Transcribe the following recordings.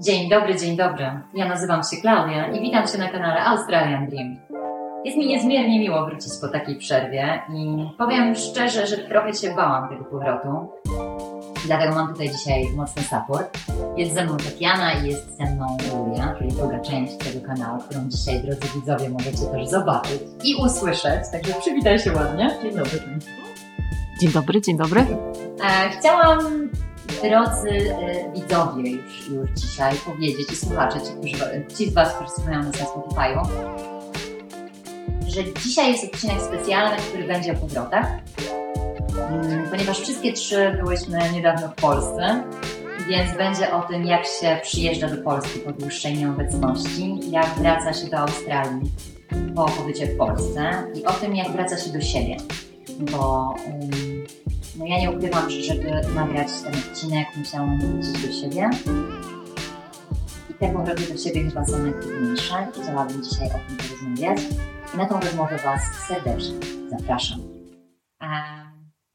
Dzień dobry, dzień dobry. Ja nazywam się Klaudia i witam Cię na kanale Australian Dream. Jest mi niezmiernie miło wrócić po takiej przerwie i powiem szczerze, że trochę się bałam tego powrotu. Dlatego mam tutaj dzisiaj mocny support. Jest ze mną Tatiana i jest ze mną Julia, czyli druga część tego kanału, którą dzisiaj, drodzy widzowie, możecie też zobaczyć i usłyszeć. Także przywitaj się ładnie. Dzień dobry Państwu. Dzień dobry, dzień dobry. E, chciałam, drodzy e, widzowie, już, już dzisiaj powiedzieć i słuchacze, ci, którzy, ci z Was, którzy słuchają nas na Spotify'u, że dzisiaj jest odcinek specjalny, który będzie o powrotach, Mm, ponieważ wszystkie trzy byłyśmy niedawno w Polsce, więc będzie o tym, jak się przyjeżdża do Polski po dłuższej nieobecności, jak wraca się do Australii po pobycie w Polsce i o tym, jak wraca się do siebie, bo ym, no ja nie ukrywam, że żeby nagrać ten odcinek, musiałam wrócić do siebie. I te powroty do siebie chyba są najtrudniejsze i chciałabym dzisiaj o tym porozmawiać. I na tą rozmowę Was serdecznie zapraszam.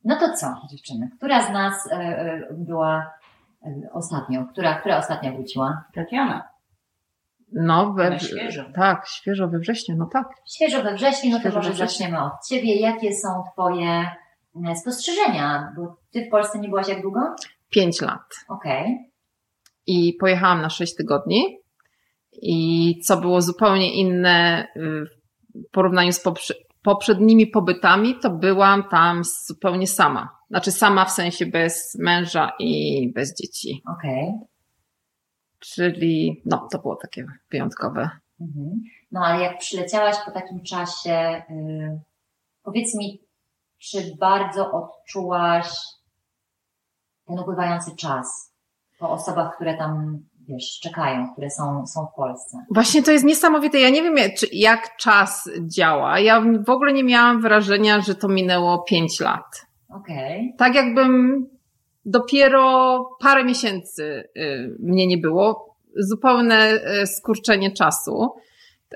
No to co, dziewczyny? Która z nas e, e, była e, ostatnio? Która, która ostatnio wróciła? Tatiana. No, we, Na świeżo. Tak, świeżo we wrześniu, no tak. Świeżo we wrześniu, no to Świeżo może zaczniemy od Ciebie. Jakie są Twoje spostrzeżenia? Bo Ty w Polsce nie byłaś jak długo? Pięć lat. Okej. I pojechałam na sześć tygodni. I co było zupełnie inne y, w porównaniu z poprze- poprzednimi pobytami, to byłam tam zupełnie sama. Znaczy sama w sensie bez męża i bez dzieci. Okej. Czyli no, to było takie wyjątkowe. Mhm. No ale jak przyleciałaś po takim czasie, y, powiedz mi, czy bardzo odczułaś ten upływający czas po osobach, które tam, wiesz, czekają, które są, są w Polsce? Właśnie to jest niesamowite. Ja nie wiem, jak- czy, jak czas działa. Ja w ogóle nie miałam wrażenia, że to minęło pięć lat. Okej. tak jakbym dopiero parę miesięcy y, mnie nie było. Zupełne y, skurczenie czasu.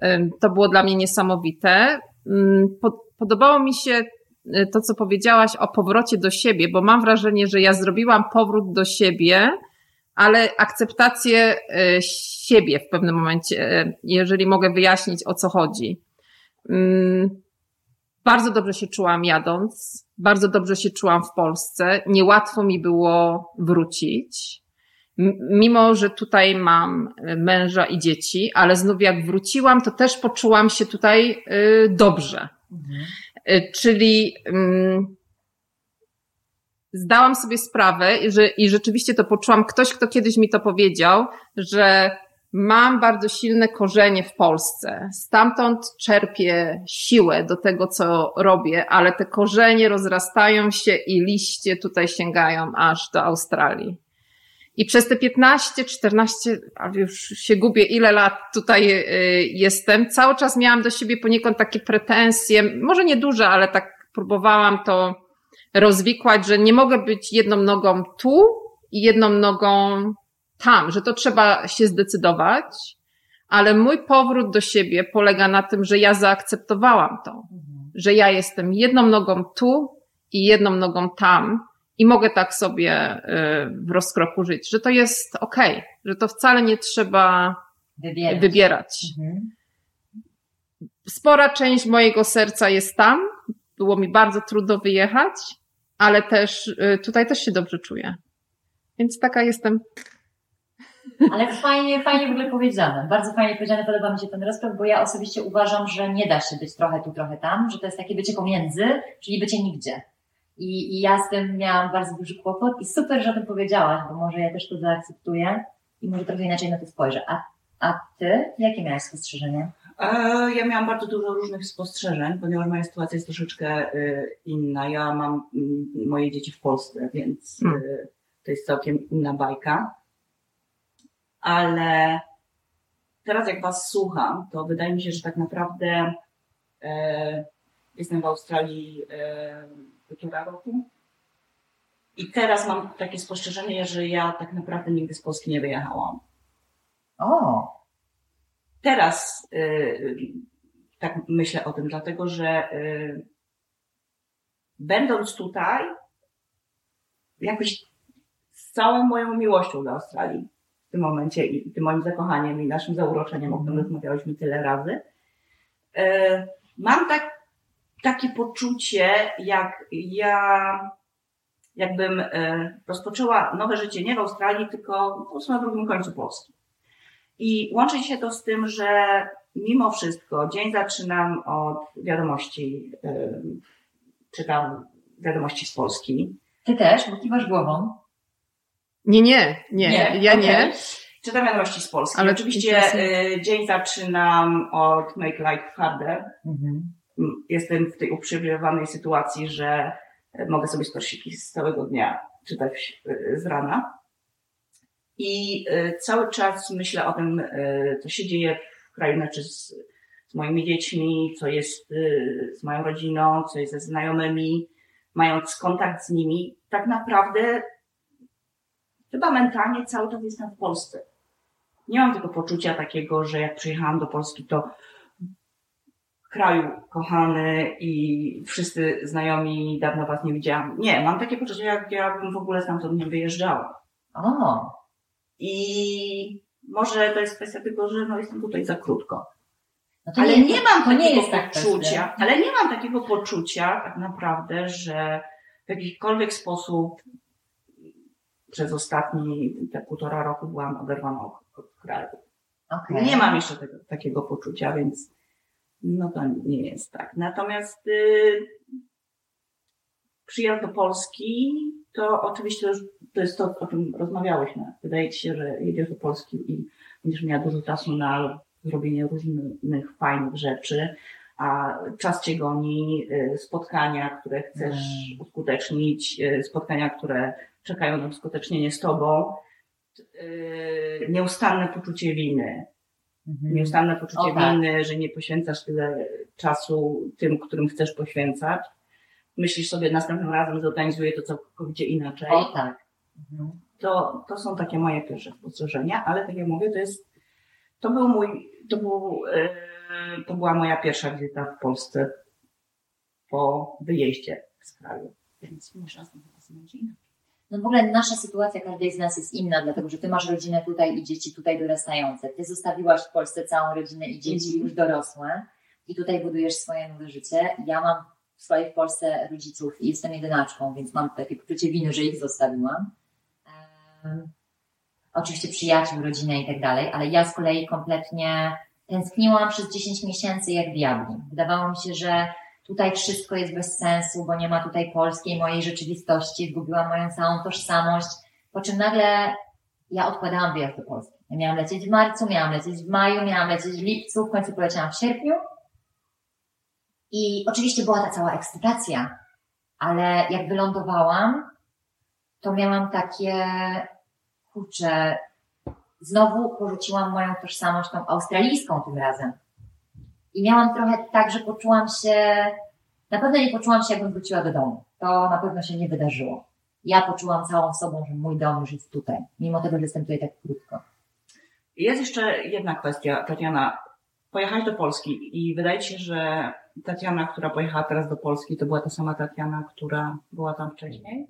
Y, To było dla mnie niesamowite. Mm, po- Podobało mi się to, co powiedziałaś o powrocie do siebie, bo mam wrażenie, że ja zrobiłam powrót do siebie, ale akceptację y, siebie w pewnym momencie, y, jeżeli mogę wyjaśnić, o co chodzi. Mm, Bardzo dobrze się czułam jadąc, bardzo dobrze się czułam w Polsce. Niełatwo mi było wrócić. Mimo, że tutaj mam y, męża i dzieci, ale znów jak wróciłam, to też poczułam się tutaj y, dobrze. Mhm. Y, Czyli mm, zdałam sobie sprawę że, i rzeczywiście to poczułam. Ktoś, kto kiedyś mi to powiedział, że mam bardzo silne korzenie w Polsce. Stamtąd czerpię siłę do tego, co robię, ale te korzenie rozrastają się i liście tutaj sięgają aż do Australii. I przez te 15, 14, ale już się gubię, ile lat tutaj y, jestem, cały czas miałam do siebie poniekąd takie pretensje, może nie duże, ale tak próbowałam to rozwikłać, że nie mogę być jedną nogą tu i jedną nogą tam, że to trzeba się zdecydować, ale mój powrót do siebie polega na tym, że ja zaakceptowałam to, Mhm. że ja jestem jedną nogą tu i jedną nogą tam i mogę tak sobie y, w rozkroku żyć, że to jest okej, że to wcale nie trzeba Wybierać. wybierać. Mhm. Spora część mojego serca jest tam. Było mi bardzo trudno wyjechać, ale też y, tutaj też się dobrze czuję. Więc taka jestem. Ale fajnie, fajnie w ogóle powiedziane. Bardzo fajnie powiedziane, podoba mi się ten rozkład, bo ja osobiście uważam, że nie da się być trochę tu, trochę tam, że to jest takie bycie pomiędzy, czyli bycie nigdzie. I, I ja z tym miałam bardzo duży kłopot i super, że o tym powiedziałaś, bo może ja też to zaakceptuję i może trochę inaczej na to spojrzę. A, a ty? Jakie miałaś spostrzeżenia? E, Ja miałam bardzo dużo różnych spostrzeżeń, ponieważ moja sytuacja jest troszeczkę y, inna. Ja mam mm, moje dzieci w Polsce, więc y, to jest całkiem inna bajka. Ale teraz jak Was słucham, to wydaje mi się, że tak naprawdę e, jestem w Australii e, półtora roku. I teraz mam takie spostrzeżenie, że ja tak naprawdę nigdy z Polski nie wyjechałam. O, teraz y, tak myślę o tym, dlatego że y, będąc tutaj, jakoś z całą moją miłością do Australii, w tym momencie i tym moim zakochaniem i naszym zauroczeniem, o którym Mhm. rozmawiałyśmy tyle razy. E, Mam tak, takie poczucie, jak ja jakbym e, rozpoczęła nowe życie nie w Australii, tylko po prostu na drugim końcu Polski. I łączy się to z tym, że mimo wszystko dzień zaczynam od wiadomości, e, czytam wiadomości z Polski. Ty też, bo kiwasz głową. Nie, nie, nie, ja nie. Okej. Czytam wiadomości z Polski. Ale oczywiście e, dzień zaczynam od Make Life Harder. Mhm. Jestem w tej uprzywilejowanej sytuacji, że mogę sobie storsiki z całego dnia czytać e, z rana. I e, cały czas myślę o tym, e, co się dzieje w kraju, znaczy z, z moimi dziećmi, co jest z moją rodziną, co jest ze znajomymi, mając kontakt z nimi. Tak naprawdę chyba mentalnie cały czas jestem w Polsce. Nie mam tego poczucia takiego, że jak przyjechałam do Polski, to kraju kochany i wszyscy znajomi, dawno was nie widziałam. Nie, mam takie poczucie, jak ja bym w ogóle stamtąd nie wyjeżdżała. O, I może to jest kwestia tego, że no jestem tutaj za krótko. no Ale nie, nie mam nie takiego tak poczucia, ale nie mam takiego poczucia tak naprawdę, że w jakikolwiek sposób przez ostatni te półtora roku byłam oderwana od, od kraju. Okej. Nie mam jeszcze tego, takiego poczucia, więc no to nie jest tak. Natomiast y, przyjazd do Polski to oczywiście już to jest to, o czym rozmawiałyśmy. Wydaje ci się, że jedziesz do Polski i będziesz miała dużo czasu na zrobienie różnych fajnych rzeczy, a czas cię goni, y, spotkania, które chcesz Mm. uskutecznić, y, spotkania, które czekają na uskutecznienie z tobą, y, nieustanne poczucie winy, Mhm. nieustanne poczucie O, tak. winy, że nie poświęcasz tyle czasu tym, którym chcesz poświęcać. Myślisz sobie, następnym razem zorganizuję to całkowicie inaczej. O tak. Mhm. To, to są takie moje pierwsze spostrzeżenia, ale tak jak mówię, to jest, to był mój, to był, e, to była moja pierwsza wizyta w Polsce po wyjeździe z kraju. Więc nie razem będzie inaczej. No w ogóle nasza sytuacja każdej z nas jest inna, dlatego że ty masz rodzinę tutaj i dzieci tutaj dorastające. Ty zostawiłaś w Polsce całą rodzinę i dzieci Mhm. już dorosłe i tutaj budujesz swoje nowe życie. Ja mam w swojej Polsce rodziców i jestem jedynaczką, więc mam takie poczucie winy, że ich zostawiłam. Em, oczywiście przyjaciół, rodzinę i tak dalej, ale ja z kolei kompletnie tęskniłam przez 10 miesięcy jak diabli. Wydawało mi się, że tutaj wszystko jest bez sensu, bo nie ma tutaj polskiej mojej rzeczywistości, zgubiłam moją całą tożsamość, po czym nagle ja odkładałam wyjazd do Polski. Ja miałam lecieć w marcu, miałam lecieć w maju, miałam lecieć w lipcu, w końcu poleciałam w sierpniu. I oczywiście była ta cała ekscytacja, ale jak wylądowałam, to miałam takie, kurczę, znowu porzuciłam moją tożsamość tą australijską tym razem. I miałam trochę tak, że poczułam się, na pewno nie poczułam się, jakbym wróciła do domu. To na pewno się nie wydarzyło. Ja poczułam całą sobą, że mój dom już jest tutaj, mimo tego, że jestem tutaj tak krótko. Jest jeszcze jedna kwestia, Tatiana. Pojechałaś do Polski i wydaje się, że Tatiana, która pojechała teraz do Polski, to była ta sama Tatiana, która była tam wcześniej?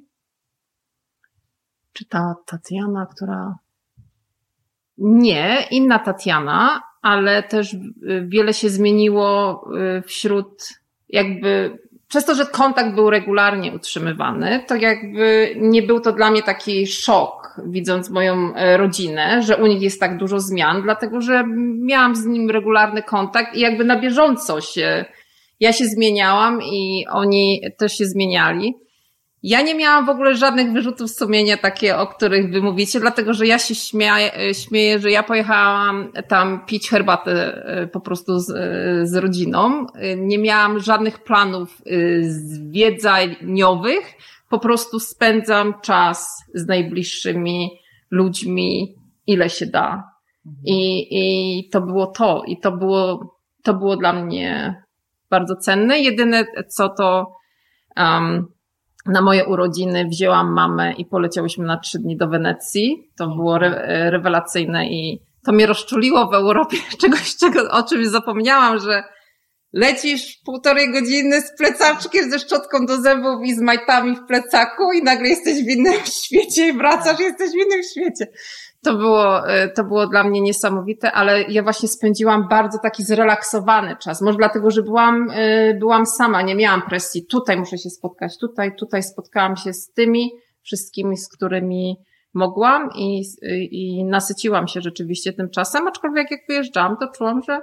Czy ta Tatiana, która. Nie, inna Tatiana, ale też y, wiele się zmieniło y, wśród jakby. Przez to, że kontakt był regularnie utrzymywany, to jakby nie był to dla mnie taki szok, widząc moją e, rodzinę, że u nich jest tak dużo zmian, dlatego że miałam z nim regularny kontakt i jakby na bieżąco się, ja się zmieniałam i oni też się zmieniali. Ja nie miałam w ogóle żadnych wyrzutów sumienia takie, o których wy mówicie, dlatego że ja się śmieję, śmieję że ja pojechałam tam pić herbatę e, po prostu z, e, z rodziną. E, Nie miałam żadnych planów zwiedzeniowych. Po prostu spędzam czas z najbliższymi ludźmi, ile się da. I, I to było to. I to było, to było dla mnie bardzo cenne. Jedyne co to um, na moje urodziny wzięłam mamę i poleciałyśmy na trzy dni do Wenecji. To było re, rewelacyjne i to mnie rozczuliło w Europie czegoś, czego, o czymś zapomniałam, że lecisz półtorej godziny z plecaczkiem, ze szczotką do zębów i z majtami w plecaku i nagle jesteś w innym świecie i wracasz, jesteś w innym świecie. To było, e, to było dla mnie niesamowite, ale ja właśnie spędziłam bardzo taki zrelaksowany czas. Może dlatego, że byłam, e, byłam sama, nie miałam presji. Tutaj muszę się spotkać, tutaj, tutaj spotkałam się z tymi wszystkimi, z którymi mogłam i, i nasyciłam się rzeczywiście tym czasem, aczkolwiek jak wyjeżdżałam, to czułam, że,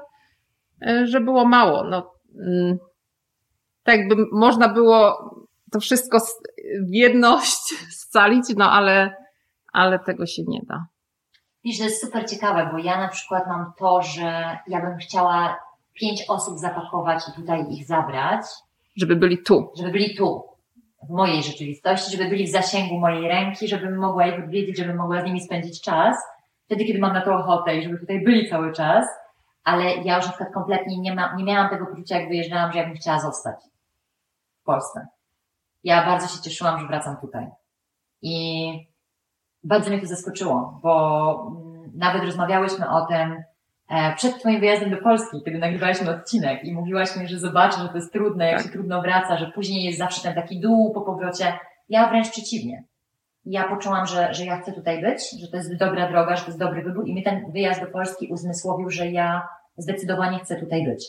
e, że było mało. No, mm, tak jakby można było to wszystko w jedność scalić, no ale, ale tego się nie da. Wiesz, to jest super ciekawe, bo ja na przykład mam to, że ja bym chciała pięć osób zapakować i tutaj ich zabrać. Żeby byli tu. Żeby byli tu, w mojej rzeczywistości, żeby byli w zasięgu mojej ręki, żebym mogła ich odwiedzić, żebym mogła z nimi spędzić czas, wtedy, kiedy mam na to ochotę i żeby tutaj byli cały czas. Ale ja już na przykład kompletnie nie, ma, nie miałam tego poczucia, jak wyjeżdżałam, że ja bym chciała zostać w Polsce. Ja bardzo się cieszyłam, że wracam tutaj. I bardzo mnie to zaskoczyło, bo mm, nawet rozmawiałyśmy o tym e, przed Twoim wyjazdem do Polski, kiedy nagrywaliśmy odcinek i mówiłaś mi, że zobaczę, że to jest trudne, jak tak. się trudno wraca, że później jest zawsze ten taki dół po powrocie. Ja wręcz przeciwnie. Ja poczułam, że, że ja chcę tutaj być, że to jest dobra droga, że to jest dobry wybór i mi ten wyjazd do Polski uzmysłowił, że ja zdecydowanie chcę tutaj być.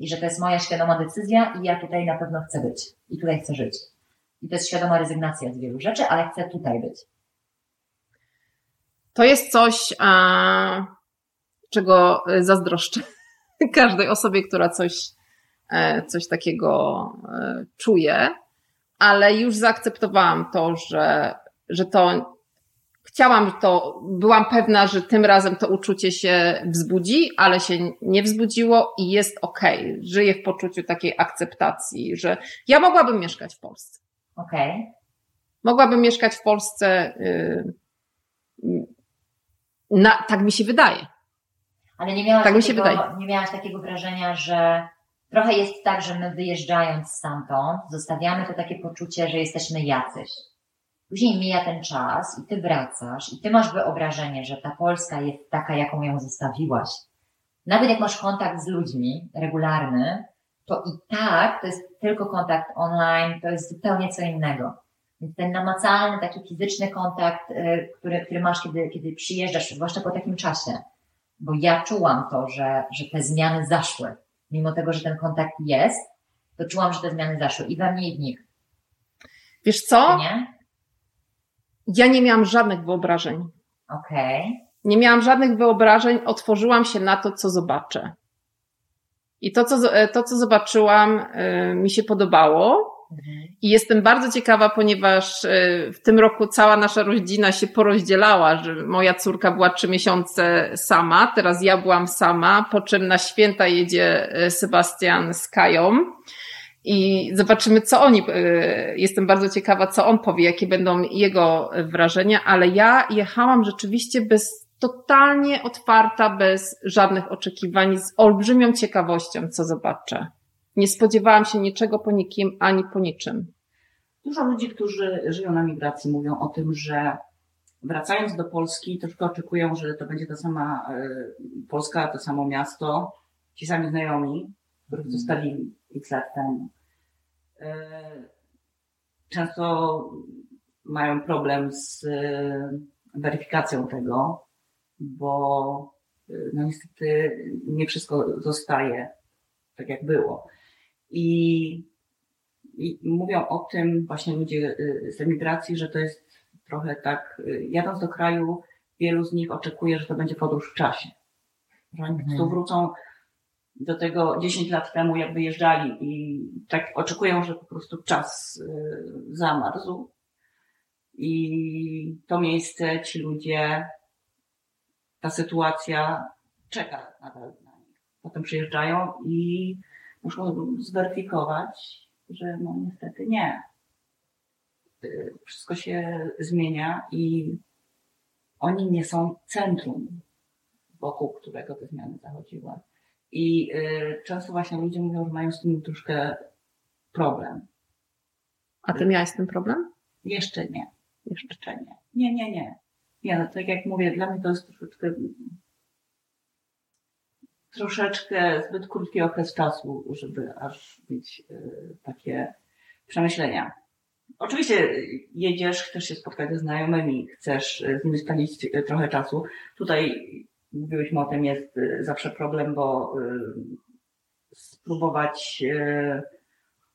I że to jest moja świadoma decyzja i ja tutaj na pewno chcę być. I tutaj chcę żyć. I to jest świadoma rezygnacja z wielu rzeczy, ale chcę tutaj być. To jest coś, a, czego zazdroszczę każdej osobie, która coś, e, coś takiego e, czuje, ale już zaakceptowałam to, że, że to chciałam to, byłam pewna, że tym razem to uczucie się wzbudzi, ale się nie wzbudziło i jest okej. Okay. Żyję w poczuciu takiej akceptacji, że ja mogłabym mieszkać w Polsce. Okej. Okay. Mogłabym mieszkać w Polsce. Yy, na, tak mi się wydaje. Ale nie miałaś, tak takiego, nie miałaś takiego wrażenia, że trochę jest tak, że my wyjeżdżając stamtąd, zostawiamy to takie poczucie, że jesteśmy jacyś. Później mija ten czas i ty wracasz i ty masz wyobrażenie, że ta Polska jest taka, jaką ją zostawiłaś. Nawet jak masz kontakt z ludźmi regularny, to i tak to jest tylko kontakt online, to jest zupełnie co innego. Więc ten namacalny, taki fizyczny kontakt, y, który, który masz, kiedy, kiedy przyjeżdżasz, zwłaszcza po takim czasie, bo ja czułam to, że, że te zmiany zaszły. Mimo tego, że ten kontakt jest, to czułam, że te zmiany zaszły i we mnie i w nich. Wiesz co? Nie? Ja nie miałam żadnych wyobrażeń. Okej. Okay. Nie miałam żadnych wyobrażeń, otworzyłam się na to, co zobaczę. I to, co, e, to, co zobaczyłam, e, mi się podobało. I jestem bardzo ciekawa, ponieważ e, w tym roku cała nasza rodzina się porozdzielała, że moja córka była trzy miesiące sama, teraz ja byłam sama, po czym na święta jedzie Sebastian z Kają. I zobaczymy, co oni, jestem bardzo ciekawa, co on powie, jakie będą jego wrażenia, ale ja jechałam rzeczywiście bez totalnie otwarta, bez żadnych oczekiwań, z olbrzymią ciekawością, co zobaczę. Nie spodziewałam się niczego po nikim ani po niczym. Dużo ludzi, którzy żyją na migracji, mówią o tym, że wracając do Polski, troszkę oczekują, że to będzie ta sama e, Polska, to samo miasto, ci sami znajomi, których mhm. zostali x lat temu. E, często mają problem z e, weryfikacją tego, bo y, no niestety nie wszystko zostaje tak jak było. I, I, mówią o tym właśnie ludzie y, z emigracji, że to jest trochę tak, y, jadąc do kraju, wielu z nich oczekuje, że to będzie podróż w czasie. Że oni mhm. tu wrócą do tego 10 lat temu, jak wyjeżdżali i tak oczekują, że po prostu czas zamarzł. I to miejsce, ci ludzie ta sytuacja czeka nadal na nich. Potem przyjeżdżają i muszą zweryfikować, że no niestety nie. Y, wszystko się zmienia i oni nie są centrum, wokół którego te zmiany zachodziły. I y, często właśnie ludzie mówią, że mają z tym troszkę problem. A ty miałeś z tym problem? Jeszcze nie. Jeszcze nie. Nie, nie, nie. Nie, no tak jak mówię, dla mnie to jest troszeczkę troszeczkę zbyt krótki okres czasu, żeby aż mieć y, takie przemyślenia. Oczywiście jedziesz, chcesz się spotkać ze znajomymi, chcesz z nimi spędzić trochę czasu. Tutaj mówiłyśmy o tym, jest zawsze problem, bo spróbować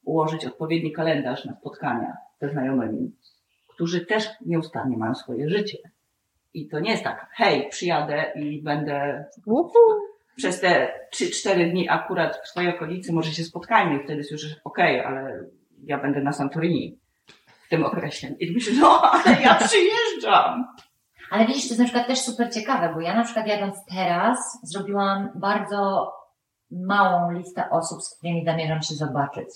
ułożyć odpowiedni kalendarz na spotkania ze znajomymi, którzy też nieustannie mają swoje życie. I to nie jest tak, hej, przyjadę i będę. Przez te 3-4 dni akurat w swojej okolicy, może się spotkajmy i wtedy słyszysz, okej, okay, ale ja będę na Santorini w tym okresie. I myślisz, no, ale ja przyjeżdżam. Ale widzisz, to jest na przykład też super ciekawe, bo ja na przykład jadąc teraz zrobiłam bardzo małą listę osób, z którymi zamierzam się zobaczyć.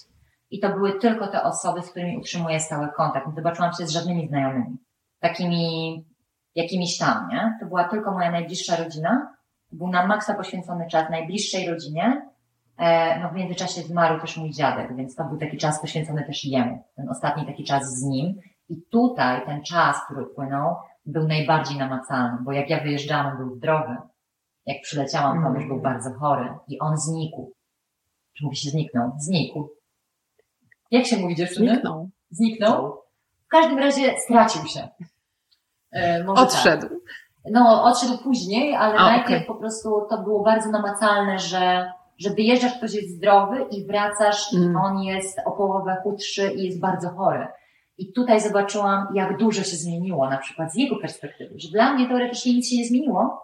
I to były tylko te osoby, z którymi utrzymuję stały kontakt. Nie zobaczyłam się z żadnymi znajomymi. Takimi jakimiś tam, nie? To była tylko moja najbliższa rodzina. Był na maksa poświęcony czas najbliższej rodzinie. E, no w międzyczasie zmarł też mój dziadek, więc to był taki czas poświęcony też jemu. Ten ostatni taki czas z nim. I tutaj ten czas, który upłynął, był najbardziej namacalny, bo jak ja wyjeżdżałam, był zdrowy. Jak przyleciałam, to już był bardzo chory i on znikł. Czy mówi się zniknął? Znikł. Jak się mówi dziewczyny? Zniknął. Zniknął? W każdym razie stracił się. E, odszedł. Tak. No, odszedł później, ale A, najpierw okay. po prostu to było bardzo namacalne, że, że wyjeżdżasz, ktoś jest zdrowy i wracasz mm. i on jest o połowę chudszy i jest bardzo chory. I tutaj zobaczyłam, jak dużo się zmieniło, na przykład z jego perspektywy, że dla mnie teoretycznie nic się nie zmieniło.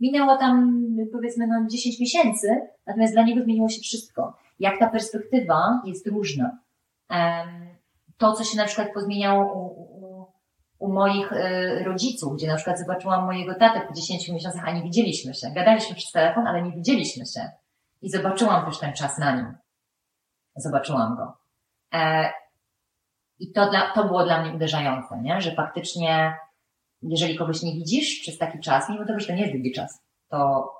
Minęło tam, powiedzmy, no 10 miesięcy, natomiast dla niego zmieniło się wszystko. Jak ta perspektywa jest różna. To, co się na przykład pozmieniało u, u, moich y, rodziców, gdzie na przykład zobaczyłam mojego tatę po 10 miesiącach, a nie widzieliśmy się. Gadaliśmy przez telefon, ale nie widzieliśmy się. I zobaczyłam też ten czas na nim. Zobaczyłam go. E, I to, dla, to było dla mnie uderzające, nie? że faktycznie, jeżeli kogoś nie widzisz przez taki czas, mimo tego, że to nie jest długi czas, to,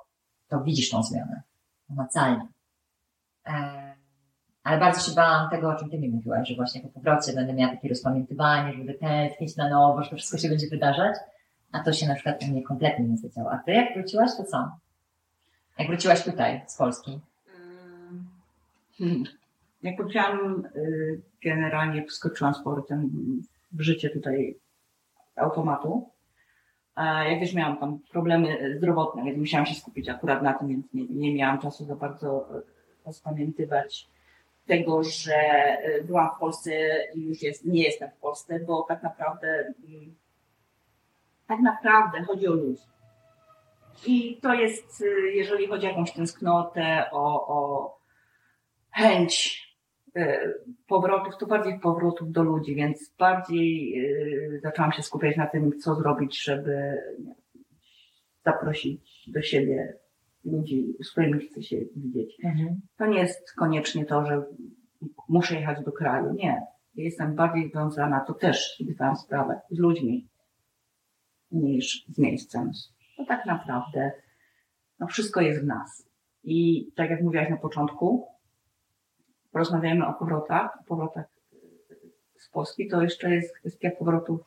to widzisz tą zmianę namacalnie. E, ale bardzo się bałam tego, o czym Ty mi mówiłaś, że właśnie po powrocie będę miała takie rozpamiętywanie, że będę tęsknić na nowo, że to wszystko się będzie wydarzać. A to się na przykład u mnie kompletnie nie zadziało. A Ty jak wróciłaś, to co? Jak wróciłaś tutaj z Polski? Hmm. Jak wróciłam, y, generalnie wskoczyłam z powrotem w życie tutaj automatu. Jak wiesz, miałam tam problemy zdrowotne, więc musiałam się skupić akurat na tym, więc nie, nie miałam czasu za bardzo rozpamiętywać tego, że e, byłam w Polsce i już jest, nie jestem w Polsce, bo tak naprawdę mm, tak naprawdę chodzi o ludzi. I to jest, e, jeżeli chodzi o jakąś tęsknotę, o, o chęć e, powrotów, to bardziej powrotów do ludzi, więc bardziej zaczęłam się skupiać na tym, co zrobić, żeby zaprosić do siebie ludzi, z którymi chcę się widzieć. Mhm. To nie jest koniecznie to, że muszę jechać do kraju. Nie. Jestem bardziej związana, to też zdałam sprawę, z ludźmi niż z miejscem. To tak naprawdę no wszystko jest w nas. I tak jak mówiłaś na początku, porozmawiamy o powrotach, o powrotach z Polski, to jeszcze jest kwestia powrotu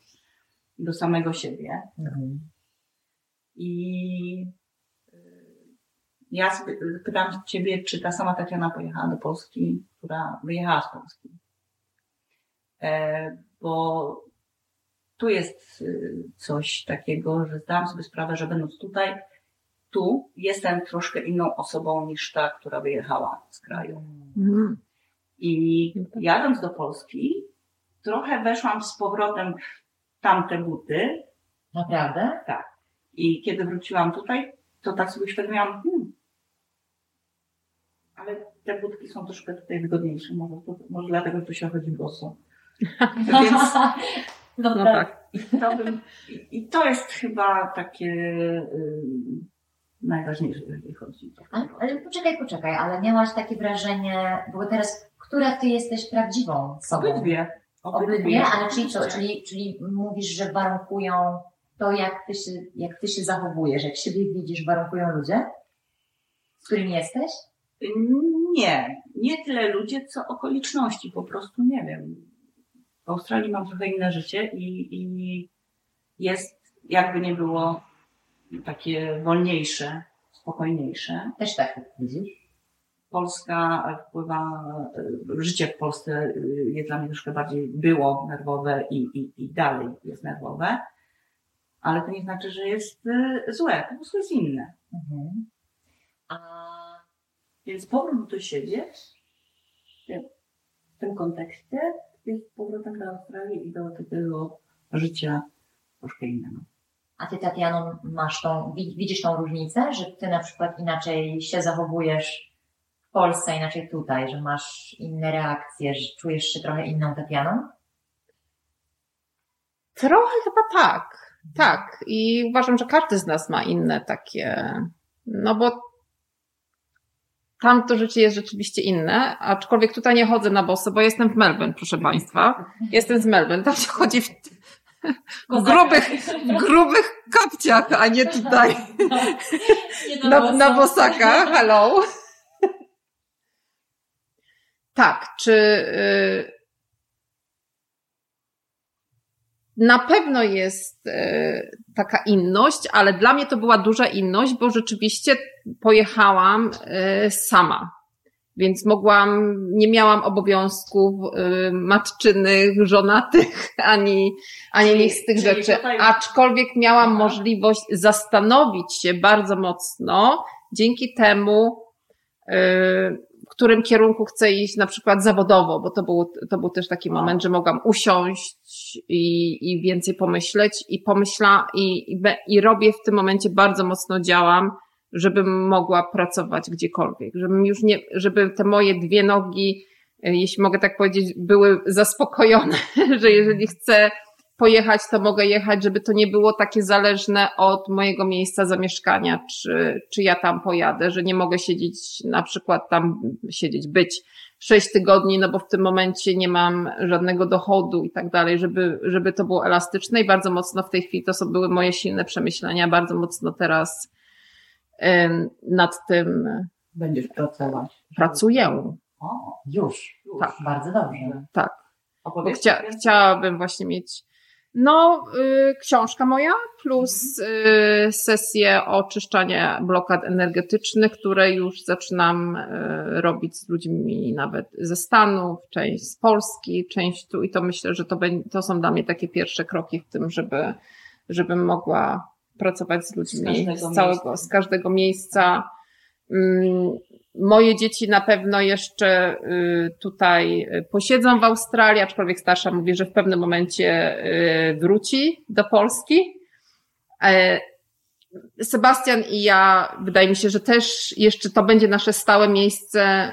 do samego siebie. Mhm. I ja pytam Ciebie, czy ta sama Tatiana pojechała do Polski, która wyjechała z Polski. E, bo tu jest y, coś takiego, że zdałam sobie sprawę, że będąc tutaj, tu jestem troszkę inną osobą niż ta, która wyjechała z kraju. Mm. I jadąc do Polski, trochę weszłam z powrotem w tamte buty. Naprawdę? Tak. I kiedy wróciłam tutaj, to tak sobie uświadomiłam, hmm, ale te budki są troszkę tutaj wygodniejsze. Może, to, może dlatego, że tu się chodzi boso. Więc, no, no tak. To bym, I to jest chyba takie y, najważniejsze, jeżeli chodzi o ale, ale poczekaj, poczekaj, ale miałaś takie wrażenie, bo teraz, która ty jesteś prawdziwą sobą? Obydwie. Obydwie, Obydwie ale czyli co? Czyli, czyli mówisz, że warunkują to, jak ty, się, jak ty się zachowujesz, jak siebie widzisz, warunkują ludzie, z którymi jesteś? Nie, nie tyle ludzie, co okoliczności. Po prostu nie wiem. W Australii mam trochę inne życie i, i jest, jakby nie było, takie wolniejsze, spokojniejsze. Też tak widzisz? Polska wpływa, y, życie w Polsce y, jest dla mnie troszkę bardziej było nerwowe i, i, i dalej jest nerwowe, ale to nie znaczy, że jest y, złe, po prostu jest inne. Mhm. A Więc powrót do siebie w tym kontekście jest powrotem do Australii i do takiego życia troszkę innego. A ty, Tatiano, masz tą, wi- widzisz tą różnicę, że ty na przykład inaczej się zachowujesz w Polsce, inaczej tutaj, że masz inne reakcje, że czujesz się trochę inną Tatianą? Trochę chyba tak. Tak. I uważam, że każdy z nas ma inne takie, no bo tam to życie jest rzeczywiście inne, aczkolwiek tutaj nie chodzę na boso, bo jestem w Melbourne, proszę Państwa. Jestem z Melbourne. Tam się chodzi w, w grubych, w grubych kapciach, a nie tutaj na, na bosaka. Hello. Tak, czy y, na pewno jest y, taka inność, ale dla mnie to była duża inność, bo rzeczywiście pojechałam y, sama. Więc mogłam, nie miałam obowiązków y, matczynych, żonatych, ani, ani Czyli- nic z tych rzeczy. tutaj- Aczkolwiek miałam Aha. możliwość zastanowić się bardzo mocno dzięki temu, w którym kierunku chcę iść, na przykład zawodowo, bo to był, to był też taki moment, że mogłam usiąść i, i więcej pomyśleć i pomyśla i, i, be- i robię w tym momencie bardzo mocno działam, żebym mogła pracować gdziekolwiek, żebym już nie, żeby te moje dwie nogi, y, jeśli mogę tak powiedzieć, były zaspokojone, że jeżeli chcę pojechać, to mogę jechać, żeby to nie było takie zależne od mojego miejsca zamieszkania, czy, czy ja tam pojadę, że nie mogę siedzieć, na przykład tam siedzieć, być sześć tygodni, no bo w tym momencie nie mam żadnego dochodu i tak dalej, żeby, żeby to było elastyczne i bardzo mocno w tej chwili to są były moje silne przemyślenia, bardzo mocno teraz nad tym Będziesz pracować. pracuję. O, Już. już. Tak. Bardzo dobrze. Tak. Chcia, chciałabym właśnie mieć, no, y, książka moja plus y, sesję oczyszczania blokad energetycznych, które już zaczynam y, robić z ludźmi nawet ze Stanów, część z Polski, część tu i to myślę, że to, będzie, to są dla mnie takie pierwsze kroki w tym, żeby, żebym mogła pracować z ludźmi każdego z, całego, miejsca. z każdego miejsca. Moje dzieci na pewno jeszcze y, tutaj y, posiedzą w Australii, aczkolwiek starsza mówi, że w pewnym momencie y, wróci do Polski. E, Sebastian i ja, wydaje mi się, że też jeszcze to będzie nasze stałe miejsce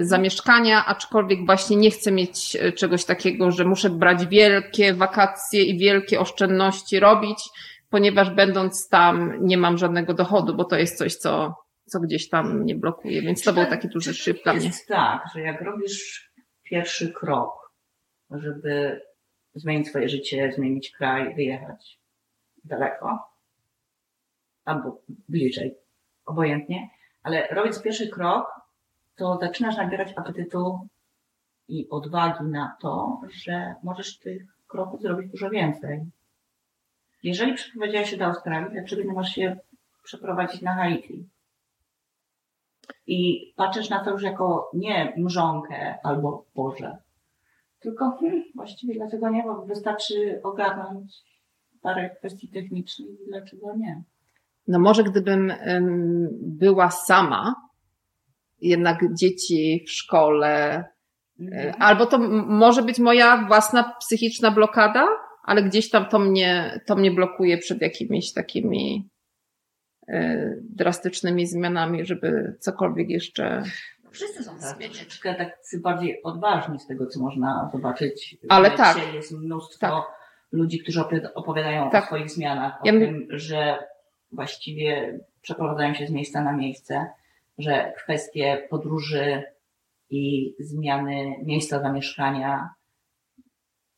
zamieszkania, aczkolwiek właśnie nie chcę mieć czegoś takiego, że muszę brać wielkie wakacje i wielkie oszczędności robić, ponieważ będąc tam nie mam żadnego dochodu, bo to jest coś, co, co gdzieś tam mnie blokuje, więc to był taki duży szyb dla mnie. Jest tak, że jak robisz pierwszy krok, żeby zmienić swoje życie, zmienić kraj, wyjechać daleko, albo bliżej, obojętnie, ale robiąc pierwszy krok, to zaczynasz nabierać apetytu i odwagi na to, że możesz tych kroków zrobić dużo więcej. Jeżeli przeprowadziłaś się do Australii, dlaczego nie możesz się przeprowadzić na Haiti? I patrzysz na to już jako nie mrzonkę albo Boże, tylko hmm, właściwie dlaczego nie, bo wystarczy ogarnąć parę kwestii technicznych i dlaczego nie. No może gdybym ym, była sama, jednak dzieci w szkole, y, albo to może być moja własna psychiczna blokada, ale gdzieś tam to mnie, to mnie blokuje przed jakimiś takimi drastycznymi zmianami, żeby cokolwiek jeszcze. Wszyscy są tacy. Troszeczkę tak bardziej odważni z tego, co można zobaczyć. Ale tak. Jest mnóstwo Tak. ludzi, którzy opowiada- opowiadają Tak. o swoich zmianach, o Ja my- tym, że właściwie przeprowadzają się z miejsca na miejsce, że kwestie podróży i zmiany miejsca zamieszkania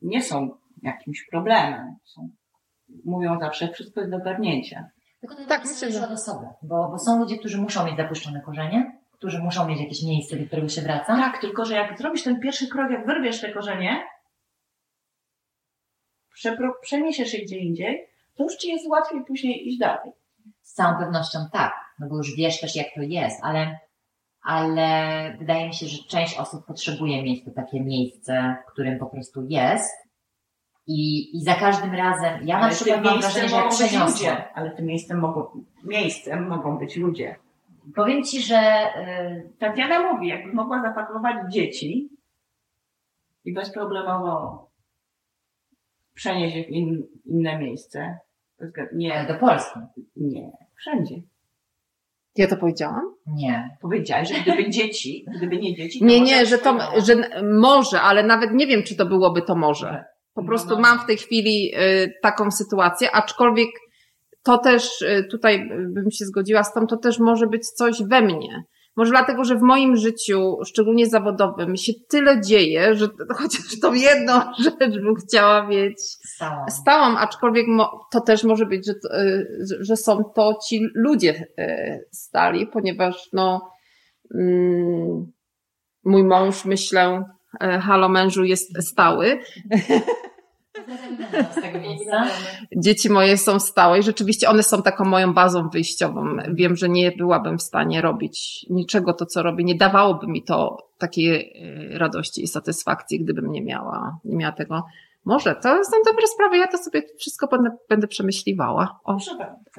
nie są jakimś problemem. Są, mówią zawsze, wszystko jest do ogarnięcia. Tylko to Tak, myślę, że- od osoby, bo, bo są ludzie, którzy muszą mieć zapuszczone korzenie, którzy muszą mieć jakieś miejsce, do którego się wraca. Tak, tylko że jak zrobisz ten pierwszy krok, jak wyrwiesz te korzenie, przepro- przeniesiesz się gdzie indziej, to już ci jest łatwiej później iść dalej. Z całą pewnością tak, no bo już wiesz też, jak to jest, ale ale wydaje mi się, że część osób potrzebuje mieć to takie miejsce, w którym po prostu jest. I, i za każdym razem, ja na Ale przykład mam wrażenie, że przeniosłam, ludzie. Ale tym miejscem mogą, miejscem mogą być ludzie. powiem Ci, że y, Tatiana mówi, jakby mogła zapakować dzieci i bezproblemowo przenieść je w in, inne miejsce. Nie, do Polski. nie, wszędzie. Ja to powiedziałam? Nie. Powiedziałeś, że gdyby dzieci, gdyby nie dzieci, to Nie, nie, że to, że może, ale nawet nie wiem, czy to byłoby to może. Po No, prostu no. mam w tej chwili y, taką sytuację, aczkolwiek to też y, tutaj bym się zgodziła z tym, to też może być coś we mnie. Może dlatego, że w moim życiu, szczególnie zawodowym, się tyle dzieje, że chociaż tą jedną rzecz bym chciała mieć Stałam. stałam, aczkolwiek to też może być, że, to, y, że- że są to ci ludzie stali, ponieważ no, mm, mój mąż, myślę, halo mężu jest stały. Dzieci moje są stałe i rzeczywiście one są taką moją bazą wyjściową. Wiem, że nie byłabym w stanie robić niczego to, co robię. Nie dawałoby mi to takiej y, radości i satysfakcji, gdybym nie miała, nie miała tego. Może, to są dobre sprawy, ja to sobie wszystko będę, będę przemyśliwała. O.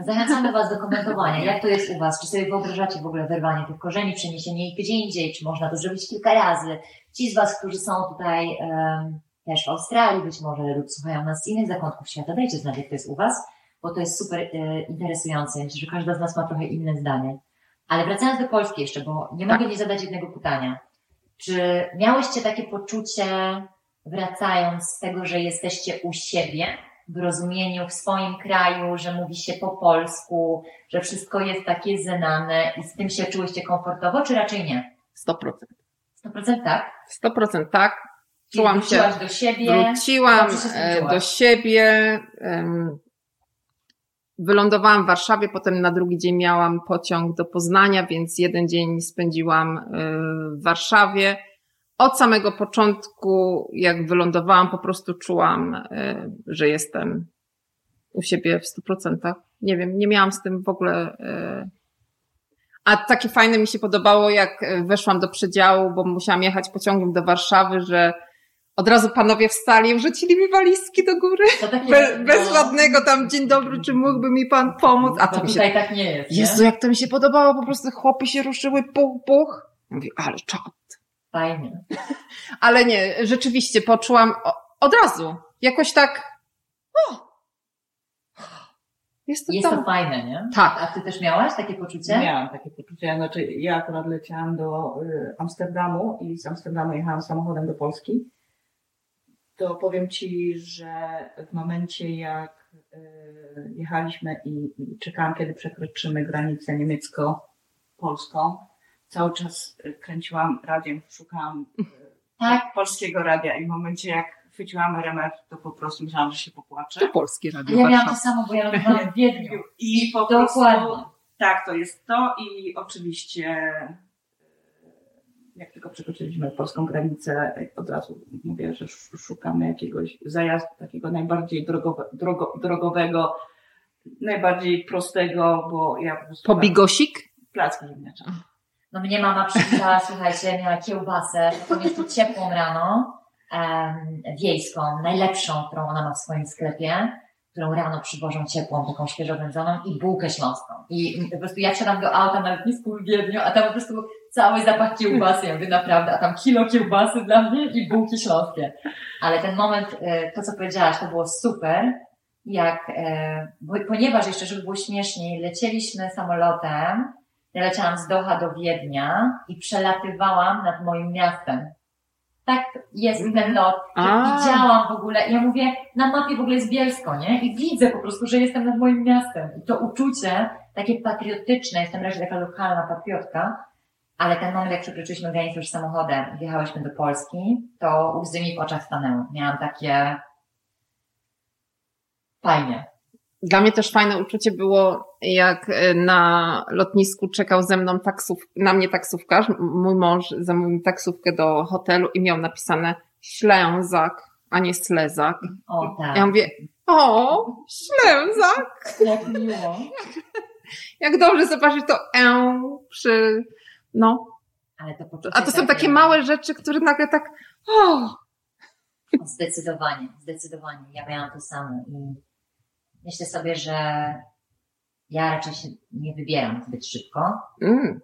Zachęcamy Was do komentowania. Jak to jest u Was? Czy sobie wyobrażacie w ogóle wyrwanie tych korzeni, przeniesienie ich gdzie indziej? Czy można to zrobić kilka razy? Ci z Was, którzy są tutaj em, też w Australii być może lub słuchają nas z innych zakątków świata, dajcie znać, jak to jest u Was, bo to jest super e, interesujące. Myślę, że każda z nas ma trochę inne zdanie. Ale wracając do Polski jeszcze, bo nie mogę nie zadać jednego pytania. Czy miałyście takie poczucie, wracając z tego, że jesteście u siebie, w rozumieniu w swoim kraju, że mówi się po polsku, że wszystko jest takie znane i z tym się czułyście komfortowo, czy raczej nie? 100%. 100% tak? 100% tak. Czułam się, do siebie. wróciłam e, do siebie. Wylądowałam w Warszawie, potem na drugi dzień miałam pociąg do Poznania, więc jeden dzień spędziłam e, w Warszawie. Od samego początku, jak wylądowałam, po prostu czułam, e, że jestem u siebie w 100%. Nie wiem, nie miałam z tym w ogóle. e, A takie fajne mi się podobało, jak e, weszłam do przedziału, bo musiałam jechać pociągiem do Warszawy, że od razu panowie wstali i wrzucili mi walizki do góry. Takie, Be, bez no, żadnego tam dzień dobry, czy mógłby mi pan pomóc? A to mi się tutaj tak nie jest. Jezu, Nie? jak to mi się podobało, po prostu chłopy się ruszyły, puch, puch. Mówię, ale czad. Fajnie. Ale nie, rzeczywiście poczułam od razu, jakoś tak, o, jest to Jest to. to fajne, nie? Tak. A Ty też miałaś takie poczucie? Miałam takie poczucie, znaczy ja akurat leciałam do y, Amsterdamu i z Amsterdamu jechałam samochodem do Polski. To powiem Ci, że w momencie jak y, jechaliśmy i, i czekałam, kiedy przekroczymy granicę niemiecko-polską, cały czas y, kręciłam radiem, szukałam y, Tak. polskiego radia i w momencie jak chwyciłam RMF, to po prostu myślałam, że się popłaczę. To polskie radio Ja miałam to samo, bo ja lądowałam w Wiedniu. I po Dokładnie. prostu tak, to jest to i oczywiście e, jak tylko przekroczyliśmy polską granicę, od razu mówię, że sz- szukamy jakiegoś zajazdu takiego najbardziej drogowe, drogo, drogowego, najbardziej prostego, bo ja po prostu Po bigosik? placki ziemniaczane. No mnie mama przywitała, słuchajcie, miała kiełbasę, po prostu ciepłą rano, em, wiejską, najlepszą, którą ona ma w swoim sklepie, którą rano przywożą ciepłą, taką świeżo wędzoną i bułkę śląską. I po prostu ja wsiadam do auta na lotnisku w Wiedniu, a tam po prostu cały zapach kiełbasy, ja mówię naprawdę, a tam kilo kiełbasy dla mnie i bułki śląskie. Ale ten moment, e, to co powiedziałaś, to było super, jak, e, ponieważ jeszcze, żeby było śmieszniej, lecieliśmy samolotem, ja leciałam z Doha do Wiednia i przelatywałam nad moim miastem. Tak jest ten lot, A. widziałam w ogóle, ja mówię, na mapie w ogóle jest Bielsko, nie? I widzę po prostu, że jestem nad moim miastem. I to uczucie, takie patriotyczne, jestem raczej taka lokalna patriotka, ale ten moment, jak przekroczyliśmy granicę już samochodem i wjechałyśmy do Polski, to łzy mi w oczach stanęły. Miałam takie fajnie. Dla mnie też fajne uczucie było, jak e, na lotnisku czekał ze mną taksów, na mnie taksówkarz. Mój mąż zamówił taksówkę do hotelu i miał napisane Ślęzak, a nie Slezak. O tak. Ja mówię, o, Ślęzak. Jak miło. Jak dobrze zobaczyć to E przy, no, Ale to poczucie A to są takie takie małe rzeczy, które nagle tak, o, Zdecydowanie, zdecydowanie. Ja miałam to samo i myślę sobie, że ja raczej się nie wybieram zbyt szybko. mm,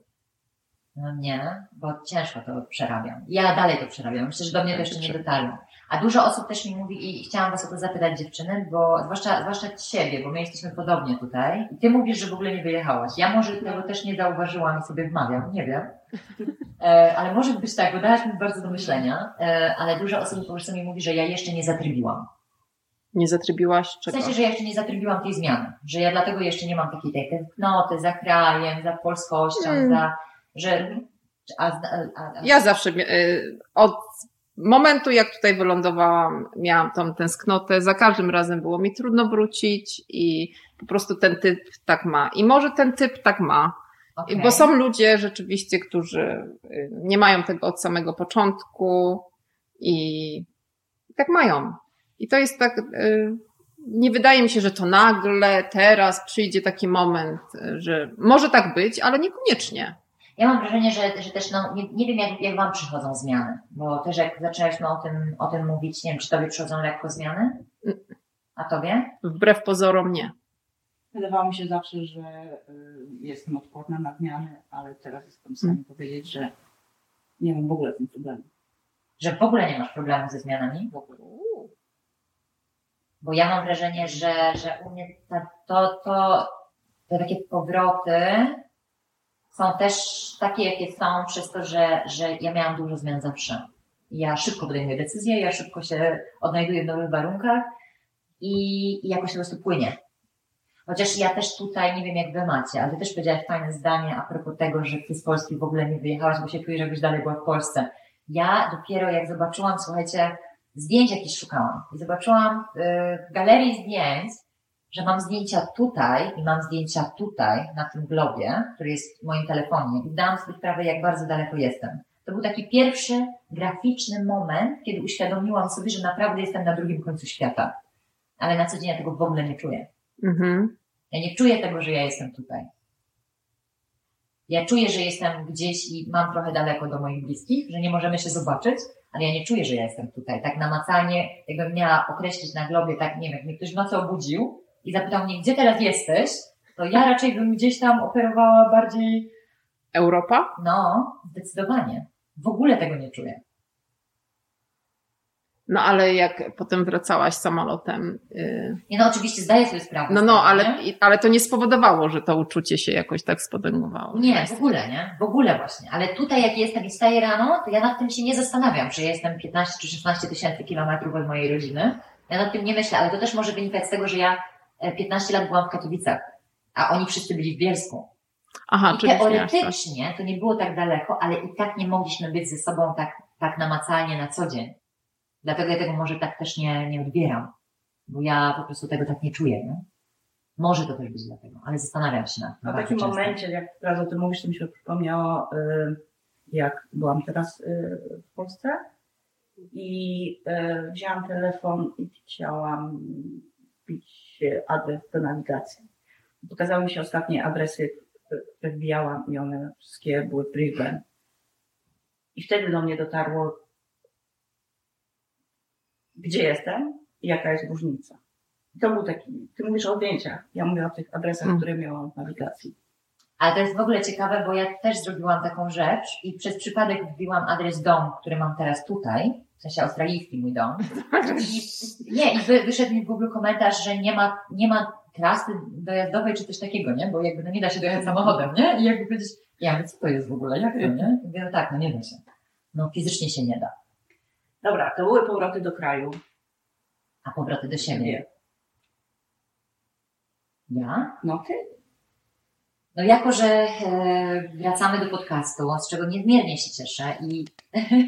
No nie, bo ciężko to przerabiam. Ja dalej to przerabiam. Myślę, że do mnie to jeszcze nie dotarło. A dużo osób też mi mówi i chciałam Was o to zapytać dziewczyny, bo zwłaszcza, zwłaszcza Ciebie, bo my jesteśmy podobnie tutaj. I Ty mówisz, że w ogóle nie wyjechałaś. Ja może tego też nie zauważyłam i sobie wmawiam, nie wiem. E, ale może być tak, bo dałaś mi bardzo do myślenia, e, ale dużo osób po prostu mi mówi, że ja jeszcze nie zatrybiłam. Nie zatrybiłaś W czego? sensie, że ja jeszcze nie zatrybiłam tej zmiany. Że ja dlatego jeszcze nie mam takiej tej tęsknoty za krajem, za polskością, Mm. za... że a, a, a, Ja zawsze y, od momentu, jak tutaj wylądowałam, miałam tą tęsknotę. Za każdym razem było mi trudno wrócić i po prostu ten typ tak ma. I może ten typ tak ma, okej. bo są ludzie rzeczywiście, którzy y, nie mają tego od samego początku i tak mają. I to jest tak, y, nie wydaje mi się, że to nagle, teraz przyjdzie taki moment, y, że może tak być, ale niekoniecznie. Ja mam wrażenie, że, że też, no, nie, nie wiem jak, jak Wam przychodzą zmiany, bo też jak zaczęłyśmy o tym, o tym mówić, nie wiem, czy Tobie przychodzą lekko zmiany? A Tobie? Wbrew pozorom nie. Wydawało mi się zawsze, że y, jestem odporna na zmiany, ale teraz jestem w stanie Mm. powiedzieć, że nie mam w ogóle z tym problemu. Że w ogóle nie masz problemu ze zmianami? W ogóle. Bo ja mam wrażenie, że, że u mnie ta, to, to, te takie powroty są też takie, jakie są, przez to, że, że ja miałam dużo zmian zawsze. Ja szybko podejmuję decyzje, ja szybko się odnajduję w nowych warunkach i, i jakoś po prostu płynie. Chociaż ja też tutaj, nie wiem jak wy macie, ale też powiedziałaś fajne zdanie a propos tego, że ty z Polski w ogóle nie wyjechałaś, bo się czujesz, jakbyś dalej była w Polsce. Ja dopiero jak zobaczyłam, słuchajcie, zdjęć jakieś szukałam i zobaczyłam y, w galerii zdjęć, że mam zdjęcia tutaj i mam zdjęcia tutaj, na tym globie, który jest w moim telefonie i zdałam sobie sprawę, jak bardzo daleko jestem. To był taki pierwszy graficzny moment, kiedy uświadomiłam sobie, że naprawdę jestem na drugim końcu świata. Ale na co dzień ja tego w ogóle nie czuję. Mhm. Ja nie czuję tego, że ja jestem tutaj. Ja czuję, że jestem gdzieś i mam trochę daleko do moich bliskich, że nie możemy się zobaczyć, ale ja nie czuję, że ja jestem tutaj. Tak namacalnie, jakbym miała określić na globie, tak nie wiem, jak mnie ktoś w nocy obudził i zapytał mnie, gdzie teraz jesteś, to ja raczej bym gdzieś tam operowała bardziej, Europa? no, zdecydowanie. W ogóle tego nie czuję. No ale jak potem wracałaś samolotem, yy, Nie no, oczywiście zdaję sobie sprawę. no no, ale, nie? ale to nie spowodowało, że to uczucie się jakoś tak spodęgowało. Nie, w ogóle, nie? W ogóle właśnie. Ale tutaj, jak jestem i wstaję rano, to ja nad tym się nie zastanawiam, czy jestem 15 czy 16 tysięcy kilometrów od mojej rodziny. Ja nad tym nie myślę, ale to też może wynikać z tego, że ja e, 15 lat byłam w Katowicach, a oni wszyscy byli w Bielsku. Aha, I czyli tak. teoretycznie to nie było tak daleko, ale i tak nie mogliśmy być ze sobą tak, tak namacalnie na co dzień. Dlatego ja tego może tak też nie, nie odbieram, bo ja po prostu tego tak nie czuję. Nie? Może to też być dlatego, ale zastanawiam się nad tym. A w takim często. momencie, jak teraz o tym mówisz, to mi się przypomniało, y, jak byłam teraz y, w Polsce i y, wzięłam telefon i chciałam wbić adres do nawigacji. Pokazały mi się ostatnie adresy, które wbijałam i one wszystkie były Brisbane. I wtedy do mnie dotarło, gdzie jestem i jaka jest różnica. I to był taki, ty mówisz o zdjęciach, ja mówię o tych adresach, Mm. które miałam w nawigacji. Ale to jest w ogóle ciekawe, bo ja też zrobiłam taką rzecz i przez przypadek wbiłam adres domu, który mam teraz tutaj, w sensie australijski mój dom. I, nie, i wy, wyszedł mi w Google komentarz, że nie ma, nie ma trasy dojazdowej czy coś takiego, nie? Bo jakby no nie da się dojechać samochodem, nie? I jakby powiedzieć, ja mówię, co to jest w ogóle, jak to, nie? I mówię, no tak, no nie da się. No fizycznie się nie da. Dobra, to były powroty do kraju. A powroty do siebie. Ja? No ty? No jako, że e, wracamy do podcastu, z czego niezmiernie się cieszę i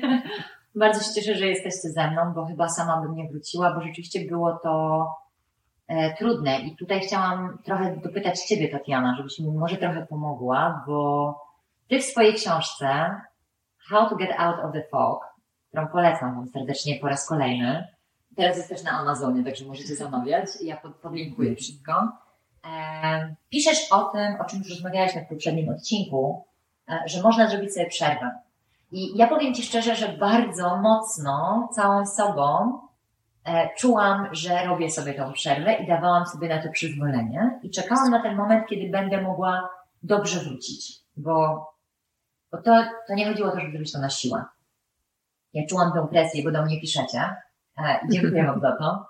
bardzo się cieszę, że jesteście ze mną, bo chyba sama bym nie wróciła, bo rzeczywiście było to e, trudne i tutaj chciałam trochę dopytać Ciebie, Tatiana, żebyś mi może trochę pomogła, bo Ty w swojej książce How to Get Out of the Fog, którą polecam Wam serdecznie po raz kolejny, teraz jest też na Amazonie, także możecie zamawiać ja pod, podlinkuję wszystko. Piszesz o tym, o czym już rozmawialiśmy w poprzednim odcinku, e, że można zrobić sobie przerwę. I ja powiem Ci szczerze, że bardzo mocno całą sobą e, czułam, że robię sobie tą przerwę i dawałam sobie na to przyzwolenie i czekałam na ten moment, kiedy będę mogła dobrze wrócić, bo, bo to, to nie chodziło o to, żeby zrobić to na siłę. Ja czułam tę presję, bo do mnie piszecie dziękuję Wam za to.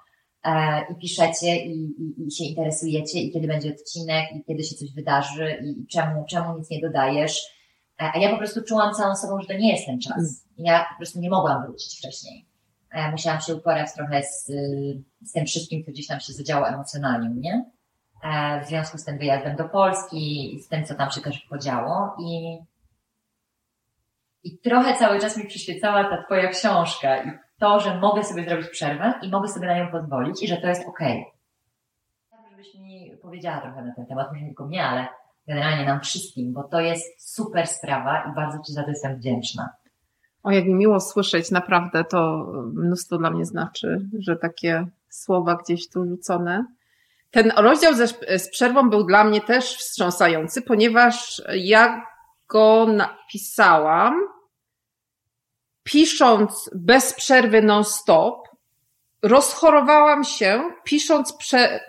I piszecie i, i, i się interesujecie i kiedy będzie odcinek i kiedy się coś wydarzy i, i czemu, czemu nic nie dodajesz. E, a ja po prostu czułam całą sobą, że to nie jest ten czas. Ja po prostu nie mogłam wrócić wcześniej. E, musiałam się uporać trochę z, z tym wszystkim, co gdzieś tam się zadziało emocjonalnie, nie? E, w związku z tym wyjazdem do Polski z tym, co tam się też podziało i i trochę cały czas mi przyświecała ta Twoja książka i to, że mogę sobie zrobić przerwę i mogę sobie na nią pozwolić i że to jest okej. Okay. Żebyś mi powiedziała trochę na ten temat, może nie tylko mnie, ale generalnie nam wszystkim, bo to jest super sprawa i bardzo Ci za to jestem wdzięczna. O, jak mi miło słyszeć, naprawdę to mnóstwo dla mnie znaczy, że takie słowa gdzieś tu rzucone. Ten rozdział ze, z przerwą był dla mnie też wstrząsający, ponieważ ja go napisałam, pisząc bez przerwy non-stop, rozchorowałam się, pisząc prze,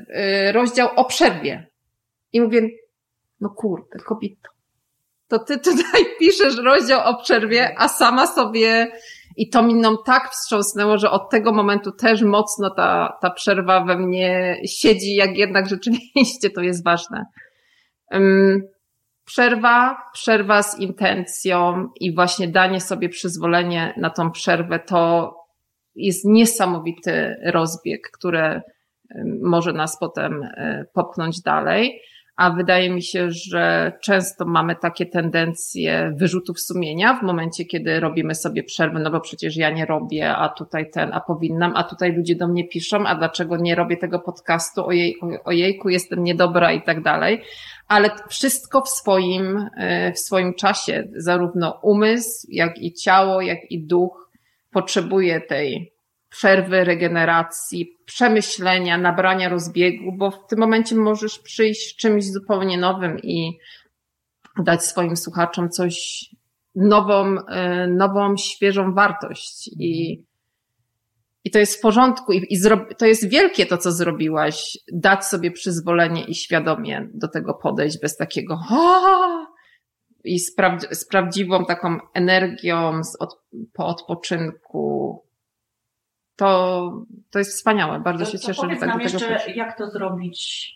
y, rozdział o przerwie. I mówię, no kurde, kobito, to ty tutaj piszesz rozdział o przerwie, a sama sobie i to mi nam tak wstrząsnęło, że od tego momentu też mocno ta, ta przerwa we mnie siedzi, jak jednak rzeczywiście to jest ważne. Um, przerwa, przerwa z intencją i właśnie danie sobie przyzwolenie na tą przerwę to jest niesamowity rozbieg, który może nas potem e, popchnąć dalej. A wydaje mi się, że często mamy takie tendencje wyrzutów sumienia w momencie, kiedy robimy sobie przerwę, no bo przecież ja nie robię, a tutaj ten, a powinnam, a tutaj ludzie do mnie piszą, a dlaczego nie robię tego podcastu, ojej, ojejku, jestem niedobra i tak dalej. Ale wszystko w swoim, e, w swoim czasie, zarówno umysł, jak i ciało, jak i duch potrzebuje tej przerwy, regeneracji, przemyślenia, nabrania rozbiegu, bo w tym momencie możesz przyjść z czymś zupełnie nowym i dać swoim słuchaczom coś nową, e, nową, świeżą wartość. I i to jest w porządku i, i to jest wielkie to, co zrobiłaś. Dać sobie przyzwolenie i świadomie do tego podejść bez takiego i z, pra- z prawdziwą taką energią od, po odpoczynku. To, to jest wspaniałe. Bardzo to, się to cieszę, że tak do tego jeszcze, jak to zrobić,